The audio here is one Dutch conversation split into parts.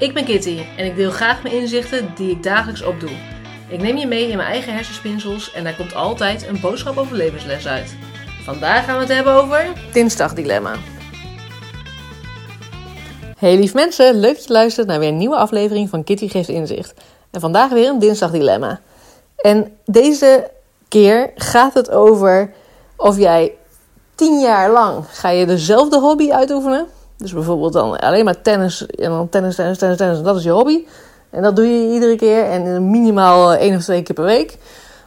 Ik ben Kitty en ik deel graag mijn inzichten die ik dagelijks opdoe. Ik neem je mee in mijn eigen hersenspinsels en daar komt altijd een boodschap over levensles uit. Vandaag gaan we het hebben over Dinsdagdilemma. Hey lief mensen, leuk dat je luistert naar weer een nieuwe aflevering van Kitty Geeft Inzicht. En vandaag weer een Dinsdagdilemma. En deze keer gaat het over of jij tien jaar lang ga je dezelfde hobby uitoefenen. Dus bijvoorbeeld dan alleen maar tennis en dan tennis, tennis, tennis, tennis. Dat is je hobby. En dat doe je iedere keer en minimaal één of twee keer per week.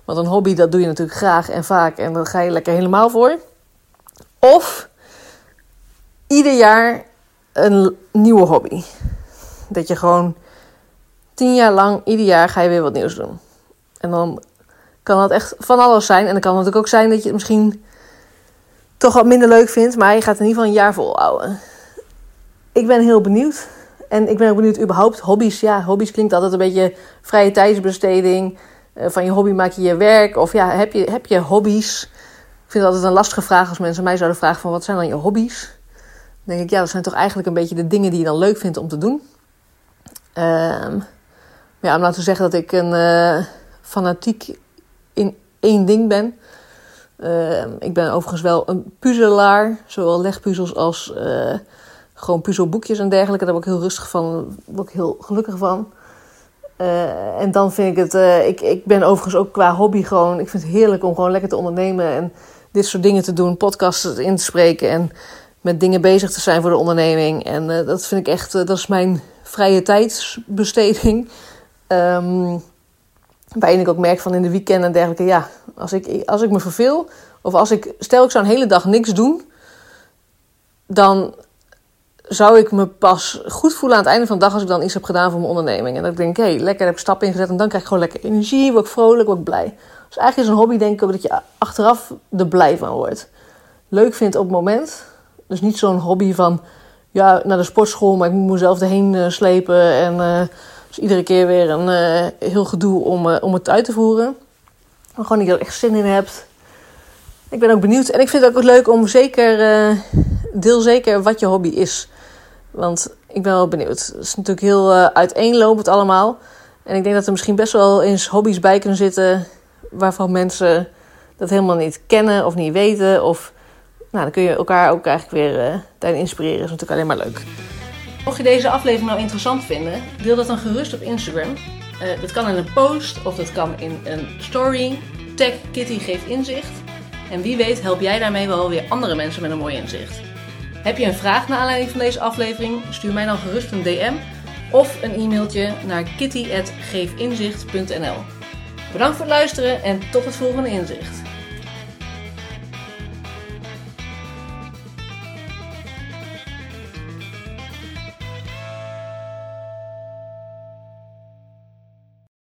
Want een hobby dat doe je natuurlijk graag en vaak en daar ga je lekker helemaal voor. Of ieder jaar een nieuwe hobby. Dat je gewoon tien jaar lang, ieder jaar ga je weer wat nieuws doen. En dan kan dat echt van alles zijn. En dan kan het natuurlijk ook zijn dat je het misschien toch wat minder leuk vindt. Maar je gaat in ieder geval een jaar volhouden. Ik ben heel benieuwd. En ik ben ook benieuwd überhaupt hobby's. Ja, hobby's klinkt altijd een beetje vrije tijdsbesteding. Eh, van je hobby maak je je werk. Of ja, heb je, heb je hobby's? Ik vind het altijd een lastige vraag als mensen mij zouden vragen van wat zijn dan je hobby's? Dan denk ik, ja, dat zijn toch eigenlijk een beetje de dingen die je dan leuk vindt om te doen. Um, ja, om nou te zeggen dat ik een uh, fanatiek in één ding ben. Uh, ik ben overigens wel een puzzelaar, zowel legpuzzels als uh, gewoon puzzelboekjes en dergelijke. Daar word ik heel rustig van, word ik heel gelukkig van. Uh, en dan vind ik het, ik, ik ben overigens ook qua hobby gewoon, ik vind het heerlijk om gewoon lekker te ondernemen en dit soort dingen te doen, podcasts in te spreken en met dingen bezig te zijn voor de onderneming. En dat vind ik echt, dat is mijn vrije tijdsbesteding. Um, waarin ik ook merk van in de weekenden en dergelijke, ja, als ik, als ik me verveel, of als ik, stel ik zou een hele dag niks doen, dan zou ik me pas goed voelen aan het einde van de dag als ik dan iets heb gedaan voor mijn onderneming. En dat ik denk, hé, hey, lekker heb ik stappen ingezet en dan krijg ik gewoon lekker energie, word ik vrolijk, word ik blij. Dus eigenlijk is een hobby denk ik dat je achteraf er blij van wordt. Leuk vindt op het moment. Dus niet zo'n hobby van, ja, naar de sportschool, maar ik moet mezelf erheen slepen en... Uh, dus iedere keer weer een uh, heel gedoe om, om het uit te voeren. Maar gewoon niet dat je er echt zin in hebt. Ik ben ook benieuwd. En ik vind het ook leuk om zeker, deel zeker wat je hobby is. Want ik ben wel benieuwd. Het is natuurlijk heel uiteenlopend allemaal. En ik denk dat er misschien best wel eens hobby's bij kunnen zitten... waarvan mensen dat helemaal niet kennen of niet weten. Of nou, dan kun je elkaar ook eigenlijk weer daarin inspireren. Dat is natuurlijk alleen maar leuk. Mocht je deze aflevering nou interessant vinden, deel dat dan gerust op Instagram. Uh, dat kan in een post of dat kan in een story. Tag Kitty geeft inzicht. En wie weet help jij daarmee wel weer andere mensen met een mooi inzicht. Heb je een vraag naar aanleiding van deze aflevering? Stuur mij dan gerust een DM of een e-mailtje naar kitty.geefinzicht.nl Bedankt voor het luisteren en tot het volgende inzicht.